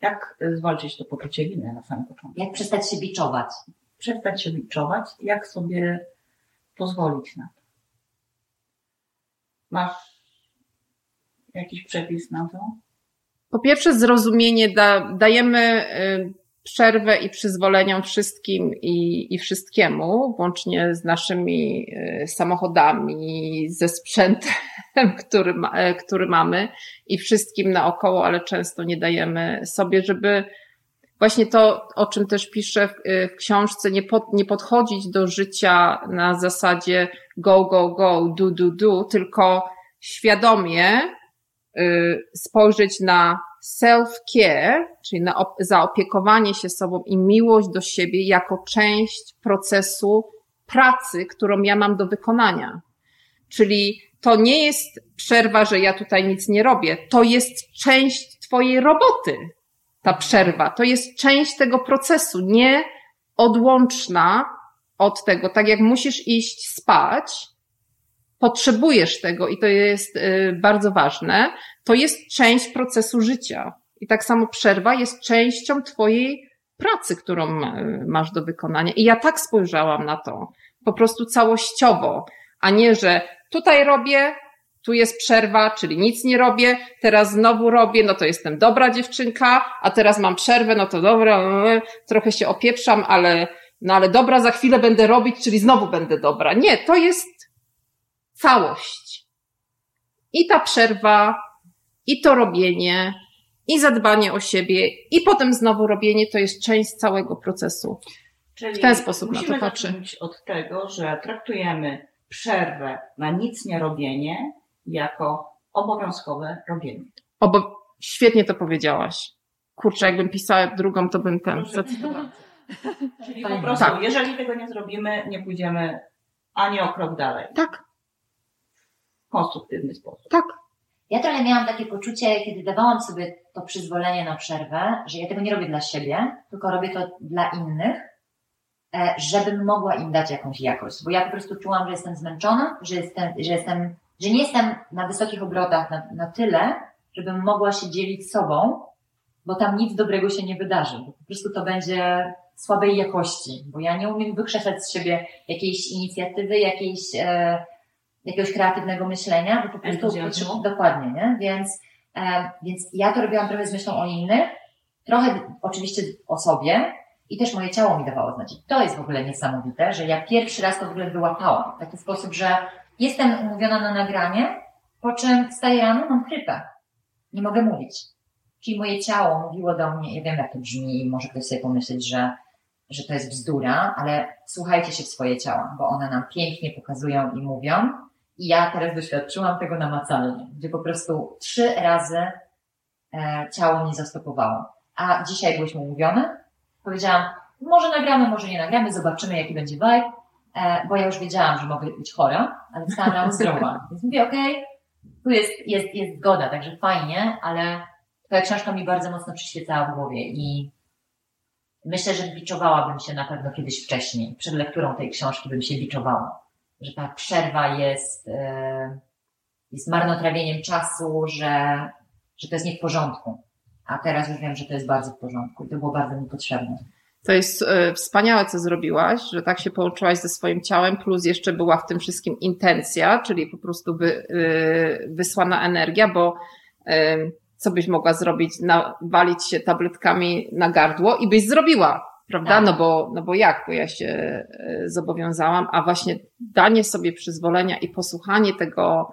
jak zwalczyć to poczucie winy na samym początku? Jak przestać się biczować? Przestać się biczować, jak sobie pozwolić na to? Masz jakiś przepis na to? Po pierwsze, zrozumienie da, dajemy y, przerwę i przyzwoleniom wszystkim i, i wszystkiemu, włącznie z naszymi y, samochodami, ze sprzętem, który, ma, e, który mamy i wszystkim naokoło, ale często nie dajemy sobie, żeby właśnie to, o czym też piszę w, y, w książce, nie, pod, nie podchodzić do życia na zasadzie go, go, go, do, do, do, tylko świadomie spojrzeć na self-care, czyli na zaopiekowanie się sobą i miłość do siebie jako część procesu pracy, którą ja mam do wykonania. Czyli to nie jest przerwa, że ja tutaj nic nie robię. To jest część Twojej roboty ta przerwa. To jest część tego procesu, nie odłączna od tego. Tak jak musisz iść spać, potrzebujesz tego i to jest y, bardzo ważne, to jest część procesu życia. I tak samo przerwa jest częścią Twojej pracy, którą y, masz do wykonania. I ja tak spojrzałam na to, po prostu całościowo, a nie, że tutaj robię, tu jest przerwa, czyli nic nie robię, teraz znowu robię, no to jestem dobra dziewczynka, a teraz mam przerwę, no to dobra, trochę się opieprzam, ale, no ale dobra, za chwilę będę robić, czyli znowu będę dobra. Nie, to jest całość. I ta przerwa, i to robienie, i zadbanie o siebie, i potem znowu robienie to jest część całego procesu. Czyli w ten sposób na to patrzę. od tego, że traktujemy przerwę na nic nie robienie jako obowiązkowe robienie. Obo świetnie to powiedziałaś. Kurczę, jakbym pisała drugą, to bym ten. Czyli Fajnie. po prostu, Tak. jeżeli tego nie zrobimy, nie pójdziemy ani o krok dalej. Tak, konstruktywny sposób. tak. Ja trochę miałam takie poczucie, kiedy dawałam sobie to przyzwolenie na przerwę, że ja tego nie robię dla siebie, tylko robię to dla innych, e, żebym mogła im dać jakąś jakość. Bo ja po prostu czułam, że jestem zmęczona, że jestem, że jestem, że nie jestem na wysokich obrotach na, na tyle, żebym mogła się dzielić sobą, bo tam nic dobrego się nie wydarzy. Bo po prostu to będzie słabej jakości, bo ja nie umiem wykrzesać z siebie jakiejś inicjatywy, jakiejś, e, jakiegoś kreatywnego myślenia, bo po prostu dokładnie, nie? Więc, e, więc ja to robiłam trochę z myślą o innych, trochę oczywiście o sobie i też moje ciało mi dawało znać. I to jest w ogóle niesamowite, że ja pierwszy raz to w ogóle wyłapałam w taki sposób, że jestem umówiona na nagranie, po czym wstaję rano, mam chrypę. Nie mogę mówić. Czyli moje ciało mówiło do mnie, ja wiem jak to brzmi i może ktoś sobie pomyśleć, że, że to jest bzdura, ale słuchajcie się w swoje ciała, bo one nam pięknie pokazują i mówią. I ja teraz doświadczyłam tego namacalnie, gdzie po prostu trzy razy e, ciało mnie zastopowało. A dzisiaj byłyśmy umówione. Powiedziałam, może nagramy, może nie nagramy, zobaczymy jaki będzie vibe, e, bo ja już wiedziałam, że mogę być chora, ale wstałam rano zdrowa. Więc mówię, okej, tu jest, jest, jest zgoda, także fajnie, ale twoja książka mi bardzo mocno przyświecała w głowie i myślę, że biczowałabym się na pewno kiedyś wcześniej. Przed lekturą tej książki bym się biczowała. Że ta przerwa jest, e, jest marnotrawieniem czasu, że, że to jest nie w porządku. A teraz już wiem, że to jest bardzo w porządku i to było bardzo mi potrzebne. To jest e, wspaniałe, co zrobiłaś, że tak się połączyłaś ze swoim ciałem, plus jeszcze była w tym wszystkim intencja, czyli po prostu wy, e, wysłana energia, bo co byś mogła zrobić? Nawalić się tabletkami na gardło i byś zrobiła, prawda? Tak. No bo, no bo jak? Bo ja się e, zobowiązałam, a właśnie danie sobie przyzwolenia i posłuchanie tego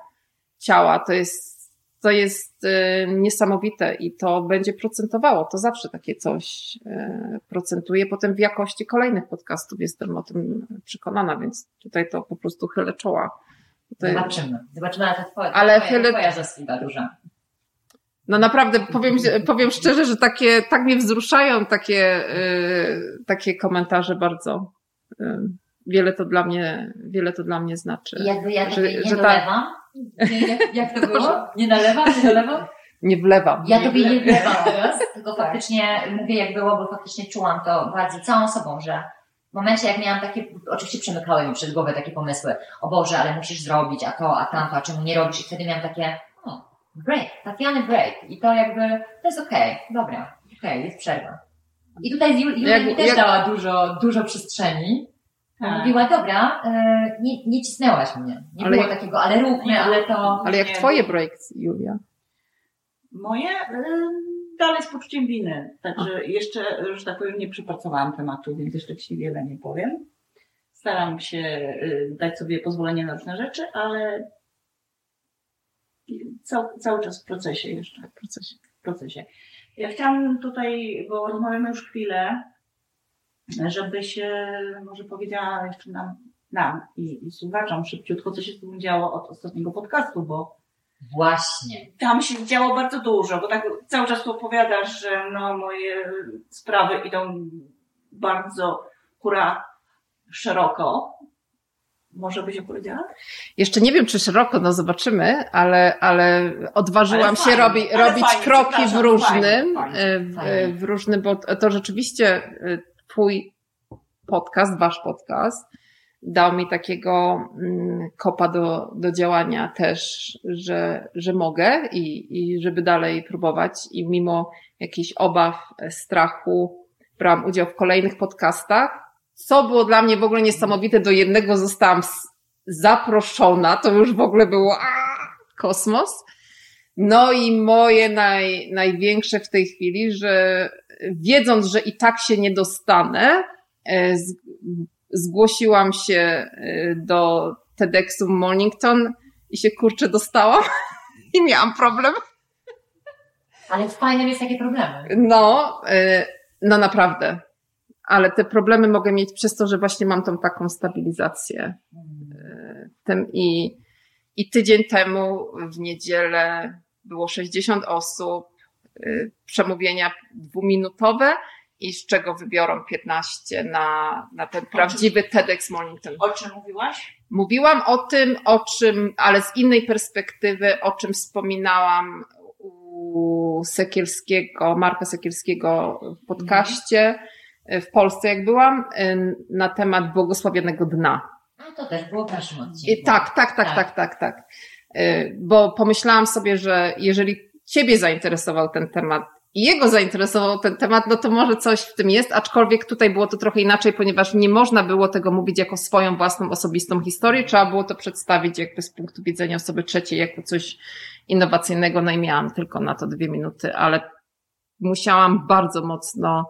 ciała to jest to jest e, niesamowite i to będzie procentowało. To zawsze takie coś e, procentuje. Potem w jakości kolejnych podcastów jestem o tym przekonana, więc tutaj to po prostu chylę czoła. Zobaczymy. Zobaczymy, ale to twoja, Ale twoja, chylę- twoja zasługa duża. No naprawdę powiem, powiem szczerze, że takie, tak mnie wzruszają takie, e, takie komentarze bardzo. E, Wiele to dla mnie, wiele to dla mnie znaczy. Jakby ja Że- nie że ta- dolewam, nie, jak, jak to było? Nie nalewam, nie dolewam? Nie wlewam. Ja tobie nie wlewam teraz, tylko faktycznie mówię jak było, bo faktycznie czułam to bardzo całą sobą, że w momencie jak miałam takie, oczywiście przemykały mi przez głowę takie pomysły, o Boże, ale musisz zrobić, a to, a tamto, a czemu nie robisz? I wtedy miałam takie, break, Tatiany break. I to jakby, to jest okej, dobra, okej, jest przerwa. I tutaj Jul- Julia Jak- mi też jak- dała dużo, dużo przestrzeni. Tak. Mówiła, dobra, e, nie, nie cisnęłaś mnie. Nie Ale było jak- takiego, ale róbmy, ale to... Ale jak Nie, twoje projekty, Julia? Moje y, dalej z poczuciem winy. Także jeszcze, że tak powiem, nie przepracowałam tematu, więc jeszcze ci wiele nie powiem. Staram się y, dać sobie pozwolenie na różne rzeczy, ale cał, cały czas w procesie jeszcze. W procesie. W procesie. Ja chciałam tutaj, bo rozmawiamy już chwilę, żeby się może powiedziała jeszcze nam, nam i, i słuchaczom szybciutko, co się z tym działo od ostatniego podcastu, bo Właśnie. tam się działo bardzo dużo, bo tak cały czas tu opowiadasz, że no, moje sprawy idą bardzo hura szeroko. Może byś opowiedziała? Jeszcze nie wiem, czy szeroko, no zobaczymy, ale, ale odważyłam Ale się fajnie, robi, ale robić fajnie, kroki w różnym, fajnie, e, w, fajnie. w różnym, bo to rzeczywiście e, twój podcast, wasz podcast dał mi takiego mm, kopa do, do działania też, że, że mogę i, i żeby dalej próbować i mimo jakichś obaw, e, strachu brałam udział w kolejnych podcastach, co było dla mnie w ogóle niesamowite. Do jednego zostałam zaproszona, to już w ogóle było aaa, kosmos. No i moje naj, największe w tej chwili, że wiedząc, że i tak się nie dostanę, e, z, zgłosiłam się e, do TEDxu Mornington i się kurczę dostałam i miałam problem. Ale fajne jest takie problemy. No, e, no naprawdę. Ale te problemy mogę mieć przez to, że właśnie mam tą taką stabilizację. E, Tym i, I tydzień temu w niedzielę było 60 osób, y, przemówienia dwuminutowe i z czego wybiorą 15 na, na ten prawdziwy TEDx Mornington. O czym mówiłaś? Mówiłam o tym, o czym, ale z innej perspektywy, o czym wspominałam u Sekielskiego, Marka Sekielskiego w podcaście w Polsce, jak byłam, y, na temat błogosławionego dna. No to też było w naszym odcinku. I tak, tak, tak, tak, tak, tak. Y, Bo pomyślałam sobie, że jeżeli Ciebie zainteresował ten temat i jego zainteresował ten temat, no to może coś w tym jest, aczkolwiek tutaj było to trochę inaczej, ponieważ nie można było tego mówić jako swoją własną osobistą historię, trzeba było to przedstawić jakby z punktu widzenia osoby trzeciej jako coś innowacyjnego, no i miałam tylko na to dwie minuty, ale musiałam bardzo mocno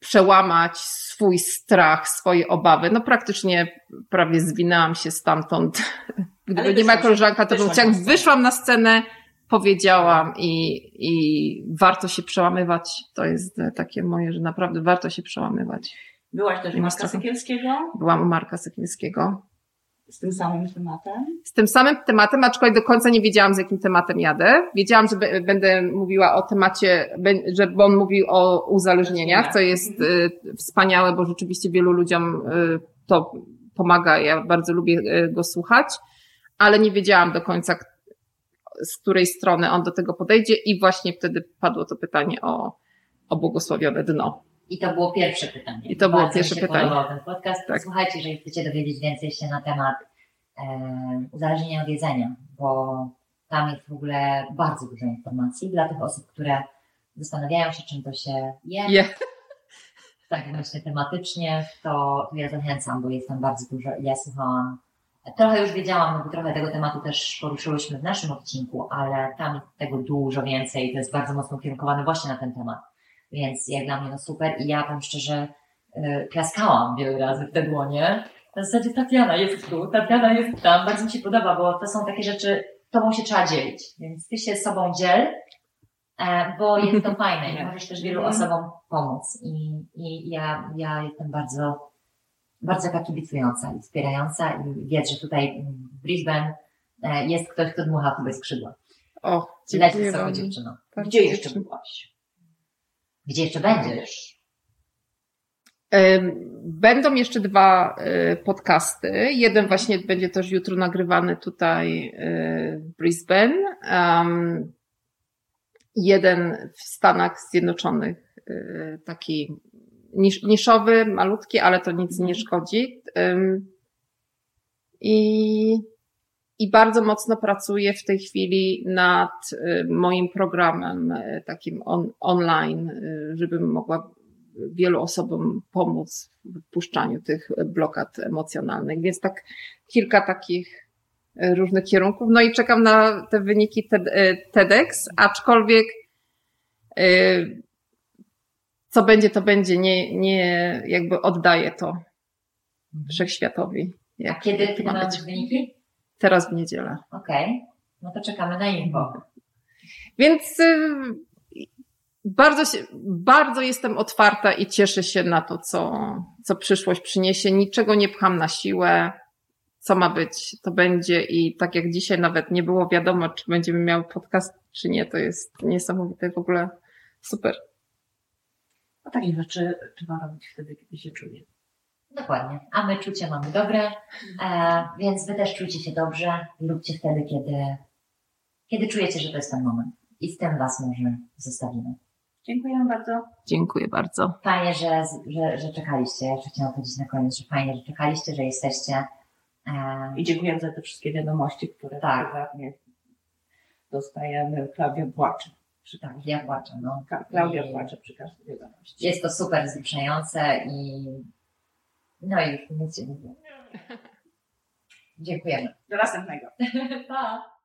przełamać swój strach, swoje obawy. No praktycznie prawie zwinęłam się stamtąd. Gdyby Ale nie moja wyszłaś- koleżanka, to bym jak wyszłam na scenę, powiedziałam i, i warto się przełamywać. To jest takie moje, że naprawdę warto się przełamywać. Byłaś też u ma Marka strachu. Sekielskiego Byłam u Marka Sekielskiego. Z tym samym tematem. Z tym samym tematem, aczkolwiek do końca nie wiedziałam, z jakim tematem jadę. Wiedziałam, że będę mówiła o temacie, że bo on mówił o uzależnieniach, co jest y, wspaniałe, bo rzeczywiście wielu ludziom y, to pomaga. Ja bardzo lubię y, go słuchać, ale nie wiedziałam do końca, z której strony on do tego podejdzie i właśnie wtedy padło to pytanie o, o błogosławione dno. I to było pierwsze pytanie. I to było Bardzo pierwsze mi się pytanie. ten podcast. Tak. Słuchajcie, jeżeli chcecie dowiedzieć więcej się na temat e, uzależnienia od jedzenia, bo tam jest w ogóle bardzo dużo informacji dla tych osób, które zastanawiają się, czym to się je. Je. Tak właśnie tematycznie, to, ja zachęcam, bo jest tam bardzo dużo. Ja słuchałam, trochę już wiedziałam, no bo trochę tego tematu też poruszyłyśmy w naszym odcinku, ale tam jest tego dużo więcej. To jest bardzo mocno ukierunkowane właśnie na ten temat. Więc jak dla mnie no super i ja tam szczerze y, klaskałam wiele razy w te dłonie. Na zasadzie Tatiana jest tu, Tatiana jest tam. Bardzo mi się podoba, bo to są takie rzeczy, tobą się trzeba dzielić. Więc ty się sobą dziel, e, bo jest to fajne i możesz też wielu Mhm. osobom pomóc. I, i ja, ja jestem bardzo, bardzo taka kibicująca i wspierająca i wiedz, że tutaj w Brisbane e, jest ktoś, kto dmucha tobie skrzydła. O, Leć dziękuję sobie wam. dziewczyno. Bardzo Gdzie jeszcze byłaś? Gdzie jeszcze będziesz? Będą jeszcze dwa y, podcasty. Jeden właśnie będzie też jutro nagrywany tutaj y, w Brisbane. Jeden w Stanach Zjednoczonych, y, taki nisz, niszowy, malutki, ale to nic nie szkodzi. I, I bardzo mocno pracuję w tej chwili nad y, moim programem y, takim on, online, y, żebym mogła wielu osobom pomóc w wypuszczaniu tych blokad emocjonalnych. Więc tak kilka takich różnych kierunków. No i czekam na te wyniki TED, TEDx, aczkolwiek co będzie, to będzie. Nie, nie jakby oddaję to wszechświatowi. A Jak kiedy, kiedy ma mają być. być wyniki? Teraz w niedzielę. Okej, no to czekamy na info. Więc y, bardzo, się, bardzo jestem otwarta i cieszę się na to, co, co przyszłość przyniesie. Niczego nie pcham na siłę. Co ma być, to będzie. I tak jak dzisiaj nawet nie było wiadomo, czy będziemy miał podcast, czy nie, to jest niesamowite w ogóle. Super. A takie rzeczy trzeba robić wtedy, kiedy się czuje. Dokładnie. A my czucie mamy dobre, e, więc wy też czujcie się dobrze i róbcie wtedy, kiedy, kiedy czujecie, że to jest ten moment. I z tym was może zostawimy. Dziękuję bardzo. Dziękuję bardzo. Fajnie, że, że, że czekaliście. Jeszcze chciałam powiedzieć na koniec, że fajnie, że czekaliście, że jesteście. E, I dziękuję za te wszystkie wiadomości, które Tak. prywatnie dostajemy. Klaudia płacze. Przy tak, ja płaczę. No. Klaudia I płacze przy każdej wiadomości. Jest to super wzruszające i no i już nic nie mówi. Dziękujemy. Do następnego. pa!